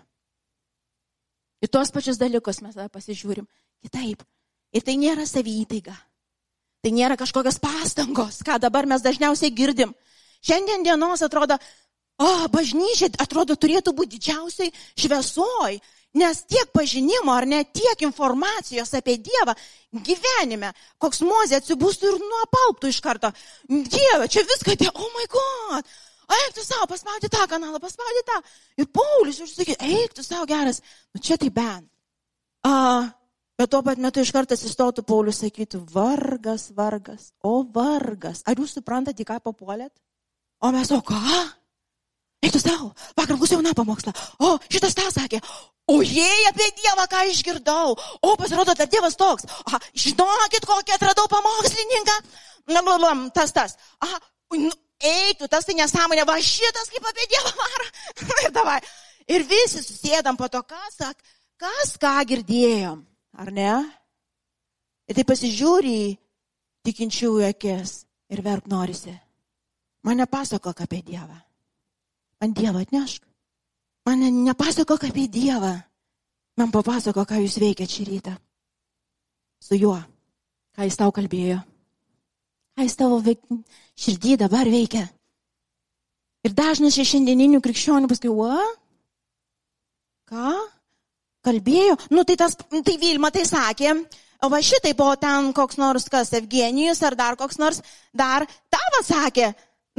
Į tuos pačius dalykus mes tada pasižiūrim kitaip. Ir tai nėra savytaiga. Tai nėra kažkokios pastangos, ką dabar mes dažniausiai girdim. Šiandien dienos atrodo, o, bažnyčia atrodo turėtų būti didžiausiai šviesoj, nes tiek pažinimo ar net tiek informacijos apie Dievą gyvenime, koks mozė atsibūstų ir nuopalptų iš karto. Dieve, čia viską, tie, oh my god, eik tu savo, paspaudi tą kanalą, paspaudi tą. Ir Paulius užsakė, eik tu savo geras, nu čia tai ben. A, bet tuo pat metu iš karto atsistotų Paulius sakytų, vargas, vargas, o vargas. Ar jūs suprantate, į ką papuolėt? O mes, o ką? Eik tu savo, vakar klausiau na pamokslą. O, šitas tą sakė. Jei apie Dievą ką išgirdau. O, pasirodo, kad Dievas toks. Aha, žinokit, kokį atradau pamokslininką. Na, blam, blam, tas, tas. Aha, nu, eik tu, tas tai nesąmonė, va šitas kaip apie Dievą varo. ir davai. Ir visi susėdam po to, kas, kas ką girdėjom, ar ne? Ir tai pasižiūri į tikinčiųjų akis ir verk norisi. Man nepasakok apie Dievą. Man Dievą atnešk. Man nepasakok apie Dievą. Man papasako, ką jūs veikiate šį rytą. Su juo. Ką jis tau kalbėjo. Ką jis tavo veik... širdį dabar veikia. Ir dažnas iš šiandieninių krikščionių paskui, o? Ką? Kalbėjo? Nu, tai tas, tai Vilma tai sakė, o va šitai buvo ten koks nors kas, Evgenijus ar dar koks nors, dar tavo sakė.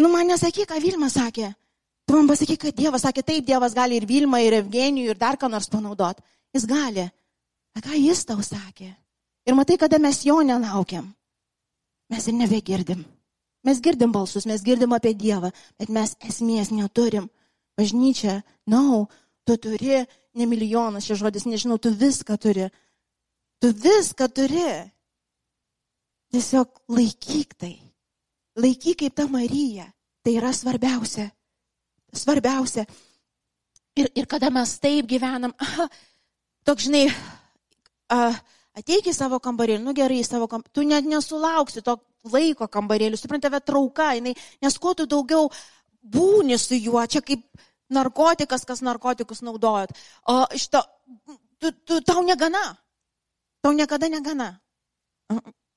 Nu, man nesakyk, ką Vilma sakė. Tu man pasakyk, kad Dievas sakė, taip, Dievas gali ir Vilma, ir Evgenijų, ir dar ką nors panaudot. Jis gali. A ką jis tau sakė? Ir matai, kada mes jo nelaukiam mes ir nebegirdim. Mes girdim balsus, mes girdim apie Dievą, bet mes esmės neturim. Bažnyčia, na, no, tu turi, ne milijonas šis žodis, nežinau, tu viską turi. Tu viską turi. Tiesiog laikyk tai. Laikyk kaip ta Marija. Tai yra svarbiausia. Svarbiausia. Ir, ir kada mes taip gyvenam, toks žinai, uh, ateik į savo kambarėlį, nu gerai, į savo kambarėlį, tu net nesulauksi to laiko kambarėlį, suprantate, tave trauka, jinai, nes kuo tu daugiau būni su juo, čia kaip narkotikas, kas narkotikus naudojat. O šito, tu, tu, tau negana. Tau niekada negana.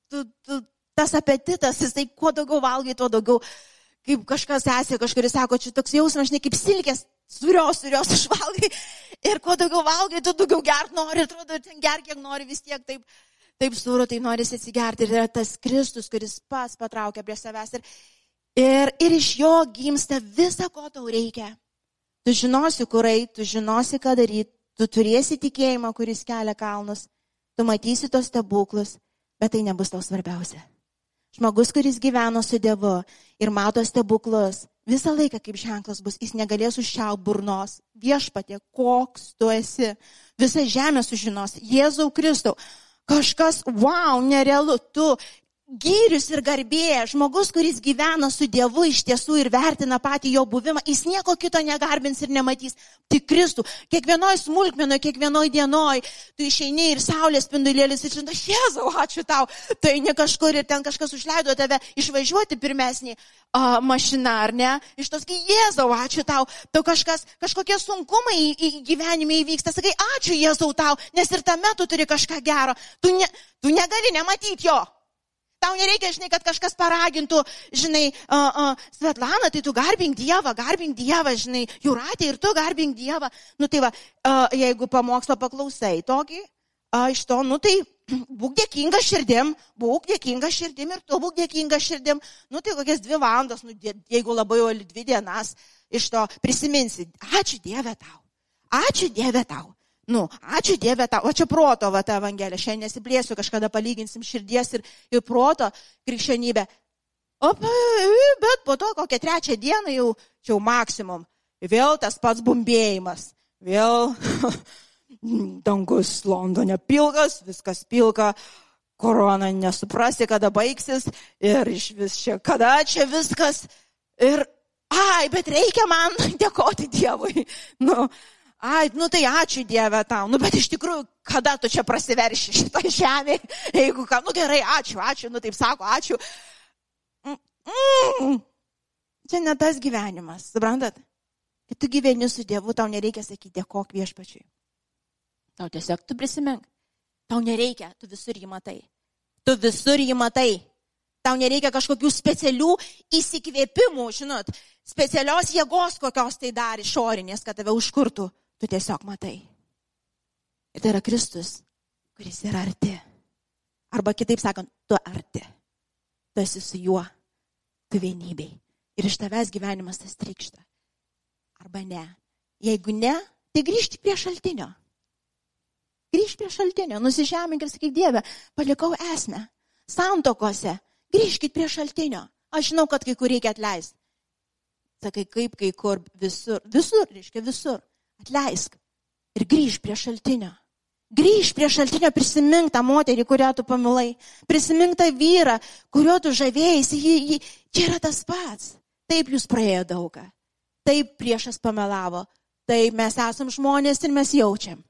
Tu, tu, tas apetitas, jisai kuo daugiau valgai, tuo daugiau, kaip kažkas esi, kažkuris sako, čia toks jausmas, žinai, kaip silkės, surios, surios išvalgai. Ir kuo daugiau valgai, tu daugiau gert nori, atrodo, ir ten ger kiek nori, vis tiek taip, taip sūro, tai nori atsigerti. Ir yra tas Kristus, kuris pas patraukia prie savęs. Ir, ir, ir iš jo gimsta visa, ko tau reikia. Tu žinosi, kur eiti, tu žinosi, ką daryti, tu turėsi tikėjimą, kuris kelia kalnus, tu matysi tos stebuklus, bet tai nebus tau svarbiausia. Žmogus, kuris gyveno su Dievu ir mato stebuklus, visą laiką kaip ženklas bus, jis negalės užšiau burnos. Viešpatė, koks tu esi. Visa žemė sužinos. Jėzau Kristau. Kažkas, wow, nerealu. Tu gyrius ir garbė, žmogus, kuris gyvena su Dievu iš tiesų ir vertina patį jo buvimą, jis nieko kito negarbins ir nematys. Tik Kristų. Kiekvienoj smulkmenoje, kiekvienoj dienoj, tu išeini ir saulės spindulėlis ir žinai, Jėzau, ačiū tau. Tai ne kažkur ir ten kažkas užleido tave išvažiuoti pirmesnį a, mašiną, ar ne? Iš tos, kai Jėzau, ačiū tau. Tau kažkas, kažkokie sunkumai į, į gyvenime įvyksta. Sakai, ačiū Jėzau tau, nes ir tame tu turi kažką gero. Tu, ne, tu negali nematyti jo. Tau nereikia, žinai, kad kažkas paragintų, žinai, uh, uh, Svetlana, tai tu garbink Dievą, garbink Dievą, žinai, Juratė ir tu garbink Dievą. Nu tai va, uh, jeigu pamokslo paklausai tokį, uh, iš to, nu tai būk dėkinga širdim, būk dėkinga širdim ir tu būk dėkinga širdim. Nu tai kokias dvi valandas, nu, jeigu labai jau dvi dienas iš to prisiminsi. Ačiū Dieve tau. Ačiū Dieve tau. Nu, ačiū Dieve tau, o čia proto, va, ta Evangelija, šiandien nesiplėsiu, kažkada palyginsim širdies ir, ir proto krikščionybę. O, bet po to kokią trečią dieną jau, čia jau maksimum, vėl tas pats bumbėjimas, vėl dangus Londone pilkas, viskas pilka, korona nesuprasi, kada baigsis ir iš vis čia, kada čia viskas. Ir, ai, bet reikia man dėkoti Dievui. Nu, ai, nu tai ačiū Dieve tau, nu bet iš tikrųjų, kada tu čia prasiverši šitą žemę, jeigu ką, nu gerai, ačiū, ačiū, nu taip sako, ačiū. Mm, mm. Čia ne tas gyvenimas, suprantat? Kai tu gyveni su Dievu, tau nereikia sakyti dėkok viešpačiui. Tau tiesiog tu prisimink. Tau nereikia, tu visur jį matai. Tu visur jį matai. Tau nereikia kažkokių specialių įsikvėpimų, žinot, specialios jėgos kokios tai dar išorinės, kad tave užkurtų tu tiesiog matai. Ir tai yra Kristus, kuris yra arti. Arba kitaip sakant, tu arti. Tu esi su juo, tu vienybei. Ir iš tavęs gyvenimas tas trikšta. Arba ne. Jeigu ne, tai grįžti prie šaltinio. Grįžk prie šaltinio, nusižemink ir sakyk Dieve, palikau esmę. Santokose, grįžkit prie šaltinio. Aš žinau, kad kai kur reikia atleisti. Sakai, kaip kai kur, visur, visur, reiškia visur. Atleisk ir grįž prie šaltinio. Grįž prie šaltinio, prisimink tą moterį, kurią tu pamilai. Prisimink tą vyrą, kuriuo tu žavėjai. Jį, jį, čia yra tas pats. Taip jūs praėjo daugą. Taip priešas pamelavo. Taip mes esam žmonės ir mes jaučiam.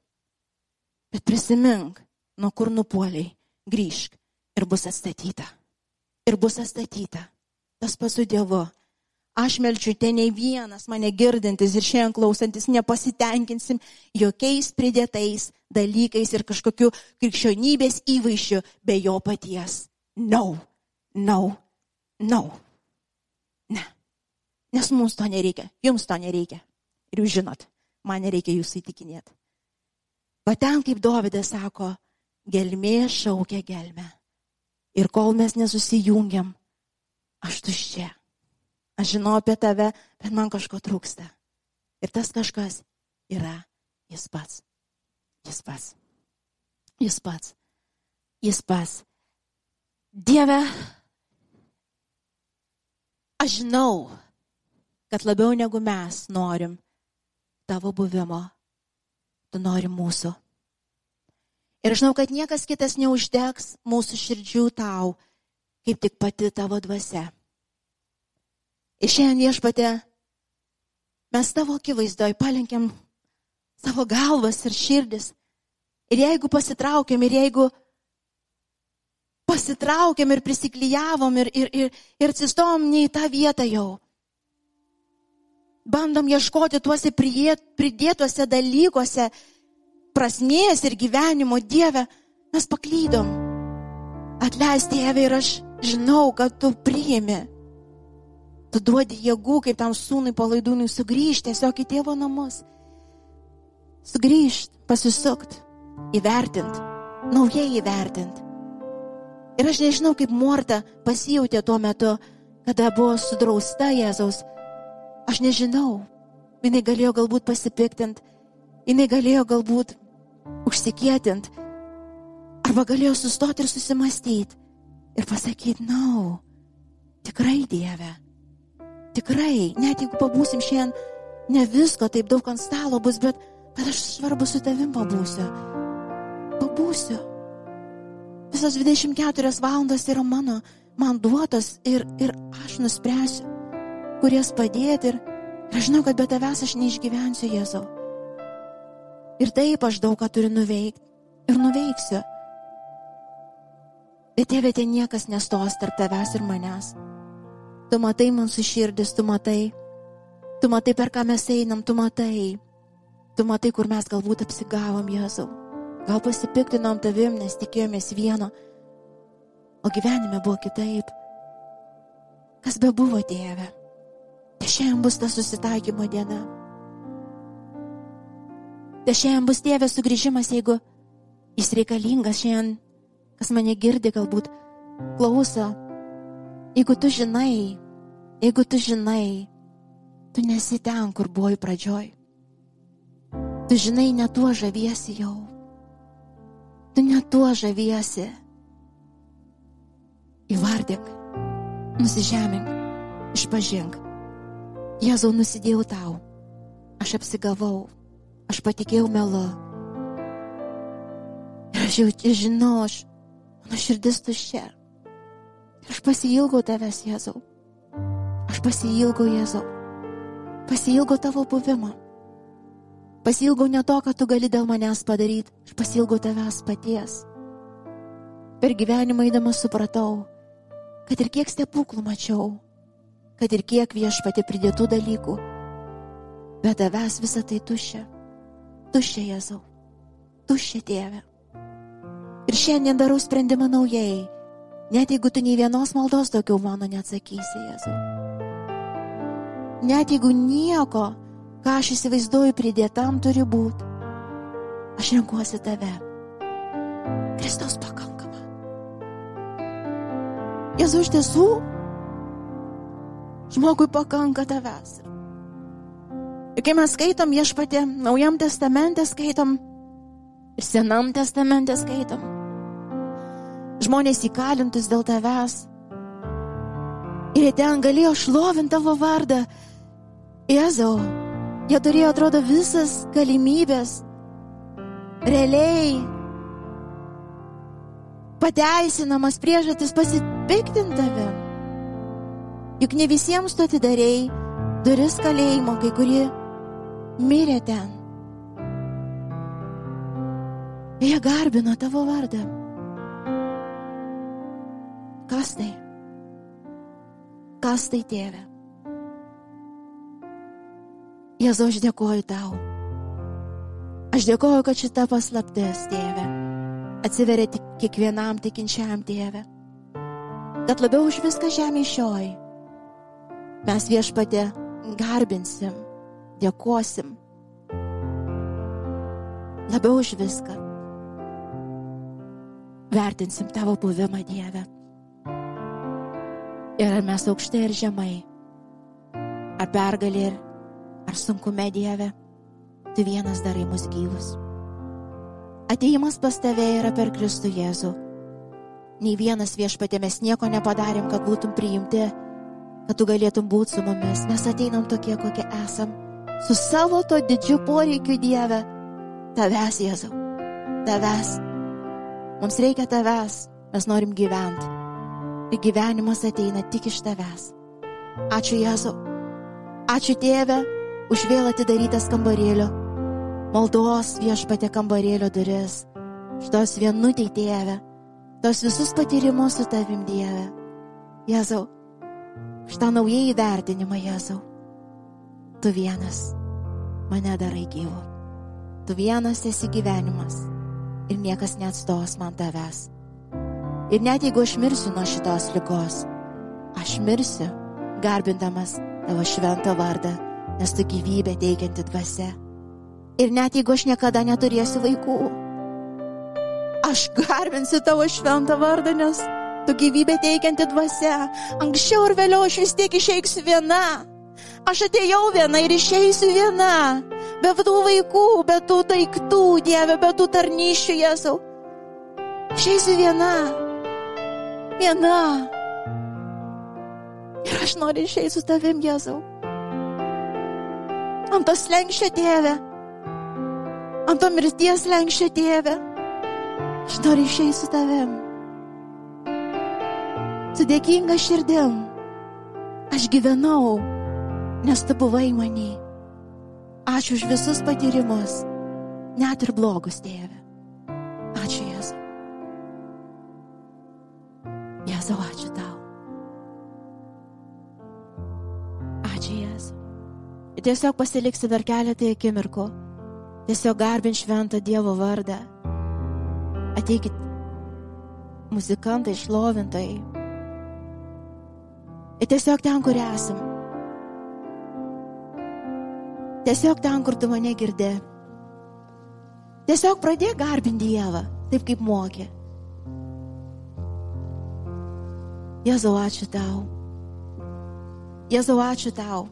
Bet prisimink, nuo kur nupoliai. Grįžk ir bus atstatyta. Ir bus atstatyta. Tas pats su Dievu. Aš melčiu, ten nei vienas mane girdintis ir šiandien klausantis nepasitenkinsim jokiais pridėtais dalykais ir kažkokiu krikščionybės įvaizdžiu be jo paties. No, no, no. Ne. Nes mums to nereikia, jums to nereikia. Ir jūs žinot, man nereikia jūsų įtikinėti. Bet ten, kaip Dovydas sako, gelmė šaukia gelmę. Ir kol mes nesusijungiam, aš tuščia. Aš žinau apie tave, bet man kažko trūksta. Ir tas kažkas yra jis pats. Jis pats. Jis pats. Jis pats. Dieve, aš žinau, kad labiau negu mes norim tavo buvimo, tu nori mūsų. Ir žinau, kad niekas kitas neuždegs mūsų širdžių tau, kaip tik pati tavo dvasia. Ir šiandien viešpatė, mes tavo akivaizdoj palinkėm savo galvas ir širdis. Ir jeigu pasitraukėm, ir jeigu pasitraukėm ir prisiklyjavom ir, ir, ir, ir atsistom ne į tą vietą jau, bandom ieškoti tuose pridėtuose dalykuose prasmės ir gyvenimo Dieve, mes paklydom. Atleis Dieve ir aš žinau, kad tu priimi. Tu duodi jėgų, kaip tam sūnui palaidūnui sugrįžti tiesiog į tėvo namus. Sugrįžti, pasisukt, įvertint, naujai įvertint. Ir aš nežinau, kaip Morta pasijūtė tuo metu, kada buvo sudrausta Jėzaus Aš nežinau. Jinai galėjo galbūt pasipiktint, jinai galėjo galbūt užsikėtint, arba galėjo sustoti ir susimastyti ir pasakyti, na, no, tikrai Dieve, tikrai, net jeigu pabūsim šiandien, ne visko taip daug ant stalo bus, bet, bet aš svarbu su tavim pabūsiu. Pabūsiu. Visas 24 valandas yra mano, man duotos ir, ir aš nuspręsiu kurias padėti ir, ir aš žinau, kad be tavęs aš neišgyvensiu Jėzau. Ir taip aš daug ką turiu nuveikti ir nuveiksiu. Bet tėvė, ten niekas nestos tarp tavęs ir manęs. Tu matai mūsų širdis, tu matai, tu matai, per ką mes einam, tu matai, tu matai, kur mes galbūt apsigavom Jėzau. Gal pasipiktinom tavim, nes tikėjomės vieno, o gyvenime buvo kitaip. Kas be buvo, tėve? Tai šiandien bus ta susitaikymo diena. Tai šiandien bus tėvės sugrįžimas, jeigu jis reikalingas šiandien, kas mane girdi, galbūt klauso. Jeigu tu žinai, jeigu tu žinai, tu nesi ten, kur buvai pradžioj. Tu žinai, ne tuo žaviesi jau. Tu ne tuo žaviesi. Įvardink, nusižemink, išpažink. Jėzau, nusidėjau tau. Aš apsigavau. Aš patikėjau melu. Ir aš jau žinau, aš, mano širdis tuščia. Aš pasilgau tavęs, Jėzau. Aš pasilgau, Jėzau. Pasilgau tavo buvimo. Pasilgau ne to, ką tu gali dėl manęs padaryti. Aš pasilgau tavęs paties. Per gyvenimą eidamas supratau, kad ir kiek stebuklų mačiau, kad ir kiek viešpatė pridėtų dalykų, bet tavęs visą tai tuščia. Tuščia Jėzau. Tuščia Tėve. Ir šiandien darau sprendimą naujai, net jeigu tu nei vienos maldos daugiau mano neatsakysi, Jėzau. Net jeigu nieko, ką aš įsivaizduoju pridėtam turi būti, aš renkuosi tave. Kristaus pakankama. Jėzau iš tiesų Žmogui pakanka tavęs. Ir kai mes skaitom viešpatė, naujam testamente skaitom, senam testamente skaitom, žmonės įkalintus dėl tavęs. Ir jie ten galėjo šlovinti tavo vardą. Jėzau, jie turėjo, atrodo, visas galimybės realiai pateisinamas priežastis pasipiktinti tavim. Juk ne visiems tu atidarėjai duris kalėjimo, kai kurie mirė ten. Jie garbino tavo vardą. Kas tai? Kas tai tėve? Jėzau, aš dėkoju tau. Aš dėkoju, kad šita paslaptis, tėve, atsiveria tik kiekvienam tikinčiam tėve. Kad labiau už viską žemė šioji Mes viešpatė garbinsim, dėkosim. Labiau už viską. Vertinsim tavo buvimą Dieve. Ir ar mes aukštai ir žemai, ar pergalė ir ar sunkume Dieve, tu vienas darai mus gyvus. Ateimas pas tave yra per Kristų Jėzų. Nei vienas viešpatė mes nieko nepadarėm, kad būtum priimti kad tu galėtum būti su mumis. Mes ateinam tokie, kokie esam, su savo to didžiu poreikiu Dieve. Tavęs, Jėzau, tavęs. Mums reikia tavęs, mes norim gyventi. Gyvenimas ateina tik iš tavęs. Ačiū Jėzu. Ačiū Tėve už vėl atidarytas kambarėlio, maldos viešpatė kambarėlio duris. Šitos vienutėj Tėve, tos visus patyrimus su tavim Dieve. Jėzau, šitą naujai įvertinimą Jėzau. Tu vienas mane darai gyvu. Tu vienas esi gyvenimas ir niekas neatstos man tavęs. Ir net jeigu aš mirsiu nuo šitos lygos, aš mirsiu, garbindamas tavo šventą vardą, nes tu gyvybę teikianti dvasia. Ir net jeigu aš niekada neturėsiu vaikų, aš garbinsiu tavo šventą vardą, nes tu gyvybę teikianti dvasia. Anksčiau ir vėliau aš vis tiek išeisiu viena. Aš atėjau viena ir išeisiu viena. Be tų vaikų, be tų daiktų, Dieve, be tų tarnyšių, Jėzau. Išeisiu viena. Viena. Ir aš noriu išeiti su tavim, Jėzau. Ant tos lenkščio tėvė. Ant to mirties lenkščio tėvė. Aš noriu išeiti su tavim. Su dėkinga širdim. Aš gyvenau nes tu buvai manį. Ačiū už visus patyrimus, net ir blogus, tėve. Tiesiog pasiliksi dar keletą akimirkų. Tiesiog garbint šventą Dievo vardą. Ateikit muzikantai, šlovintojai. Ir tiesiog ten, kur esam. Tiesiog ten, kur tu mane girdė. Tiesiog pradėk garbinti Dievą, taip kaip mokė. Jėzau, ačiū tau. Jėzau, ačiū tau.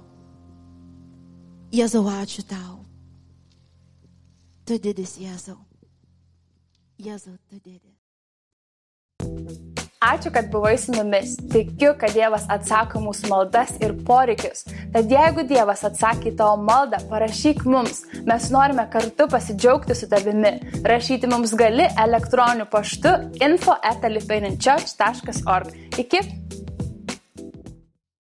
Jėzau, ačiū tau. Tu didis Jėzau. Jėzau, tu didis. Ačiū, kad buvai su mumis. Tikiu, kad Dievas atsako mūsų maldas ir poreikius. Tad jeigu Dievas atsakė į tavo maldą, parašyk mums. Mes norime kartu pasidžiaugti su tavimi. Rašyti mums gali elektroniniu paštu info.lipainanchurch.org. Iki